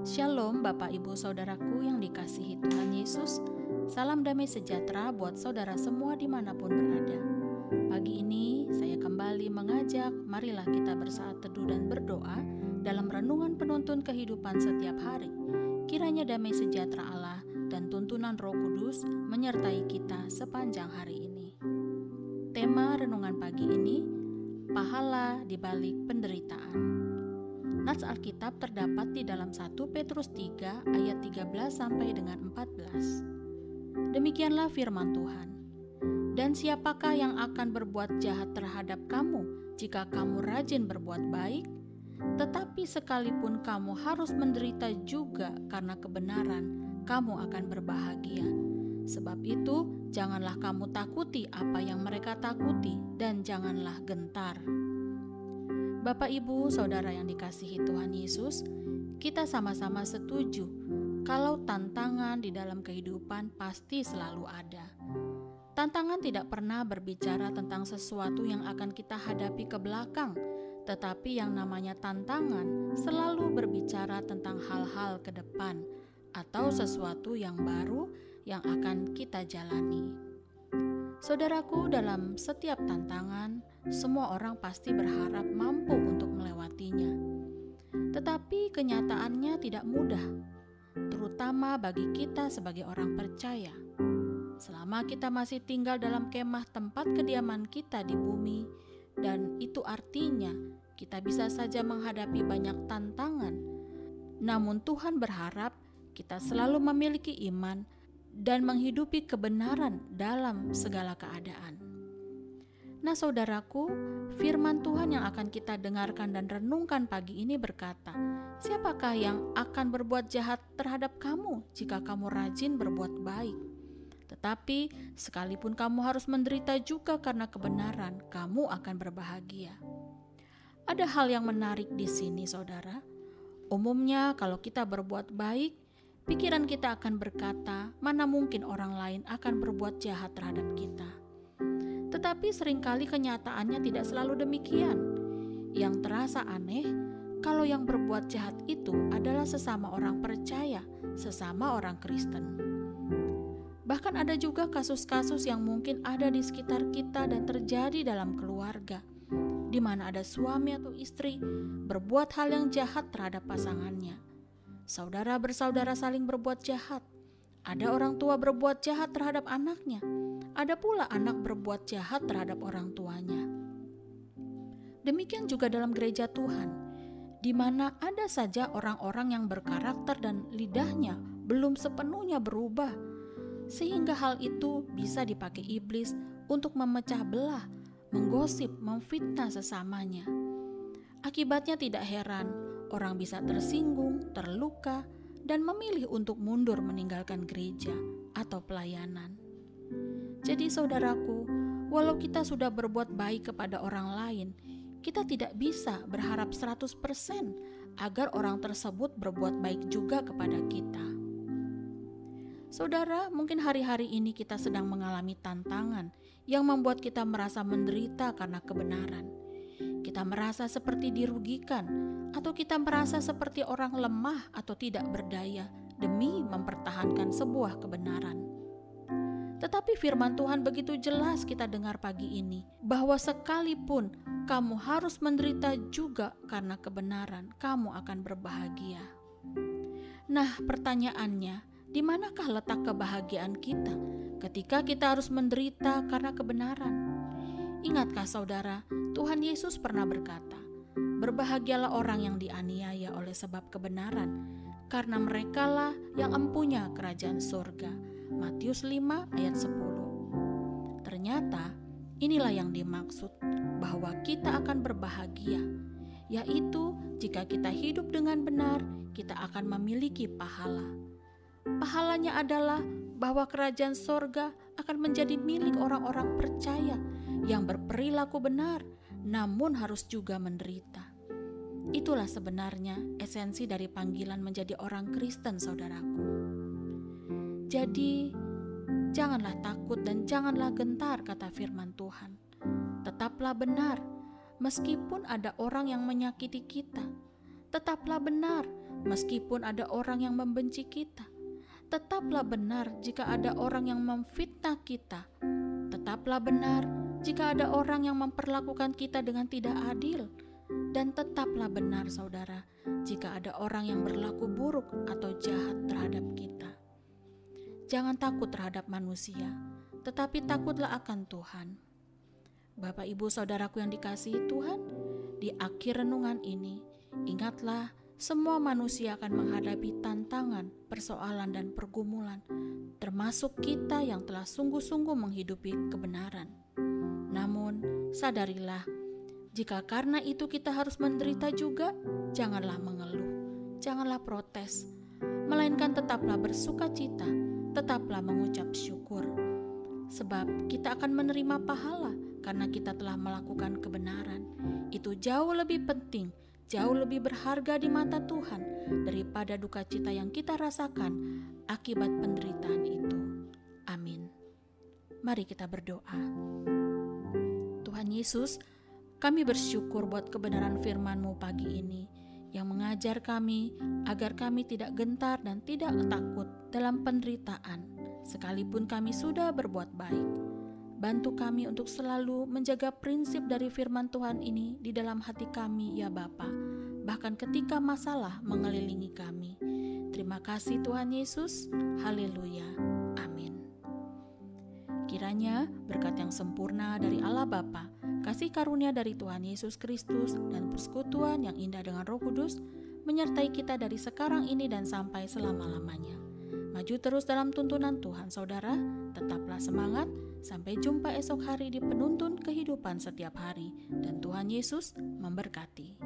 Shalom Bapak Ibu Saudaraku yang dikasihi Tuhan Yesus. Salam damai sejahtera buat saudara semua di mana pun berada. Pagi ini saya kembali mengajak marilah kita bersaat teduh dan berdoa Dalam renungan penuntun kehidupan setiap hari. Kiranya damai sejahtera Allah dan tuntunan roh kudus menyertai kita sepanjang hari ini. Tema renungan pagi ini Pahala di balik penderitaan Nats Alkitab terdapat di dalam 1 Petrus 3 ayat 13 sampai dengan 14. Demikianlah firman Tuhan. Dan siapakah yang akan berbuat jahat terhadap kamu jika kamu rajin berbuat baik? Tetapi sekalipun kamu harus menderita juga karena kebenaran, kamu akan berbahagia. Sebab itu, janganlah kamu takuti apa yang mereka takuti, dan janganlah gentar. Bapak, ibu, saudara yang dikasihi Tuhan Yesus, kita sama-sama setuju kalau tantangan di dalam kehidupan pasti selalu ada. Tantangan tidak pernah berbicara tentang sesuatu yang akan kita hadapi ke belakang, tetapi yang namanya tantangan selalu berbicara tentang hal-hal ke depan atau sesuatu yang baru yang akan kita jalani. Saudaraku, dalam setiap tantangan, semua orang pasti berharap mampu untuk melewatinya. Tetapi kenyataannya tidak mudah, terutama bagi kita sebagai orang percaya. Selama kita masih tinggal dalam kemah tempat kediaman kita di bumi, dan itu artinya kita bisa saja menghadapi banyak tantangan. Namun, Tuhan berharap kita selalu memiliki iman dan menghidupi kebenaran dalam segala keadaan. Nah, saudaraku, firman Tuhan yang akan kita dengarkan dan renungkan pagi ini berkata, "Siapakah yang akan berbuat jahat terhadap kamu jika kamu rajin berbuat baik? Tetapi sekalipun kamu harus menderita juga karena kebenaran, kamu akan berbahagia." Ada hal yang menarik di sini, saudara. Umumnya, kalau kita berbuat baik, pikiran kita akan berkata, "Mana mungkin orang lain akan berbuat jahat terhadap kita?" Tetapi sering kali kenyataannya tidak selalu demikian. Yang terasa aneh, kalau yang berbuat jahat itu adalah sesama orang percaya, sesama orang Kristen. Bahkan ada juga kasus-kasus yang mungkin ada di sekitar kita dan terjadi dalam keluarga, di mana ada suami atau istri berbuat hal yang jahat terhadap pasangannya saudara bersaudara saling berbuat jahat. Ada orang tua berbuat jahat terhadap anaknya. Ada pula anak berbuat jahat terhadap orang tuanya. Demikian juga dalam gereja Tuhan, di mana ada saja orang-orang yang berkarakter dan lidahnya belum sepenuhnya berubah, sehingga hal itu bisa dipakai iblis untuk memecah belah, menggosip, memfitnah sesamanya. Akibatnya tidak heran orang bisa tersinggung, terluka, dan memilih untuk mundur meninggalkan gereja atau pelayanan. Jadi saudaraku, walau kita sudah berbuat baik kepada orang lain, kita tidak bisa berharap 100% agar orang tersebut berbuat baik juga kepada kita. Saudara, mungkin hari-hari ini kita sedang mengalami tantangan yang membuat kita merasa menderita karena kebenaran. Kita merasa seperti dirugikan atau kita merasa seperti orang lemah atau tidak berdaya demi mempertahankan sebuah kebenaran. Tetapi firman Tuhan begitu jelas kita dengar pagi ini bahwa sekalipun kamu harus menderita juga karena kebenaran, kamu akan berbahagia. Nah, pertanyaannya, di manakah letak kebahagiaan kita ketika kita harus menderita karena kebenaran? Ingatkah saudara, Tuhan Yesus pernah berkata, Berbahagialah orang yang dianiaya oleh sebab kebenaran, karena merekalah yang empunya kerajaan surga. Matius 5 ayat 10. Ternyata inilah yang dimaksud bahwa kita akan berbahagia, yaitu jika kita hidup dengan benar, kita akan memiliki pahala. Pahalanya adalah bahwa kerajaan sorga akan menjadi milik orang-orang percaya yang berperilaku benar, namun harus juga menderita. Itulah sebenarnya esensi dari panggilan menjadi orang Kristen, saudaraku. Jadi, janganlah takut dan janganlah gentar, kata firman Tuhan. Tetaplah benar, meskipun ada orang yang menyakiti kita. Tetaplah benar, meskipun ada orang yang membenci kita. Tetaplah benar jika ada orang yang memfitnah kita. Tetaplah benar jika ada orang yang memperlakukan kita dengan tidak adil. Dan tetaplah benar, saudara, jika ada orang yang berlaku buruk atau jahat terhadap kita. Jangan takut terhadap manusia, tetapi takutlah akan Tuhan. Bapak, ibu, saudaraku yang dikasihi Tuhan, di akhir renungan ini, ingatlah semua manusia akan menghadapi tantangan, persoalan, dan pergumulan, termasuk kita yang telah sungguh-sungguh menghidupi kebenaran. Namun, sadarilah, jika karena itu kita harus menderita juga, janganlah mengeluh, janganlah protes, melainkan tetaplah bersuka cita, tetaplah mengucap syukur. Sebab kita akan menerima pahala karena kita telah melakukan kebenaran. Itu jauh lebih penting, jauh lebih berharga di mata Tuhan daripada duka cita yang kita rasakan akibat penderitaan itu. Amin. Mari kita berdoa. Tuhan Yesus, kami bersyukur buat kebenaran firman-Mu pagi ini yang mengajar kami agar kami tidak gentar dan tidak takut dalam penderitaan, sekalipun kami sudah berbuat baik. Bantu kami untuk selalu menjaga prinsip dari firman Tuhan ini di dalam hati kami, ya Bapa, bahkan ketika masalah mengelilingi kami. Terima kasih Tuhan Yesus. Haleluya. Amin. Kiranya berkat yang sempurna dari Allah Bapa, kasih karunia dari Tuhan Yesus Kristus, dan persekutuan yang indah dengan Roh Kudus menyertai kita dari sekarang ini dan sampai selama-lamanya. Maju terus dalam tuntunan Tuhan, saudara. Tetaplah semangat. Sampai jumpa esok hari di penuntun kehidupan setiap hari, dan Tuhan Yesus memberkati.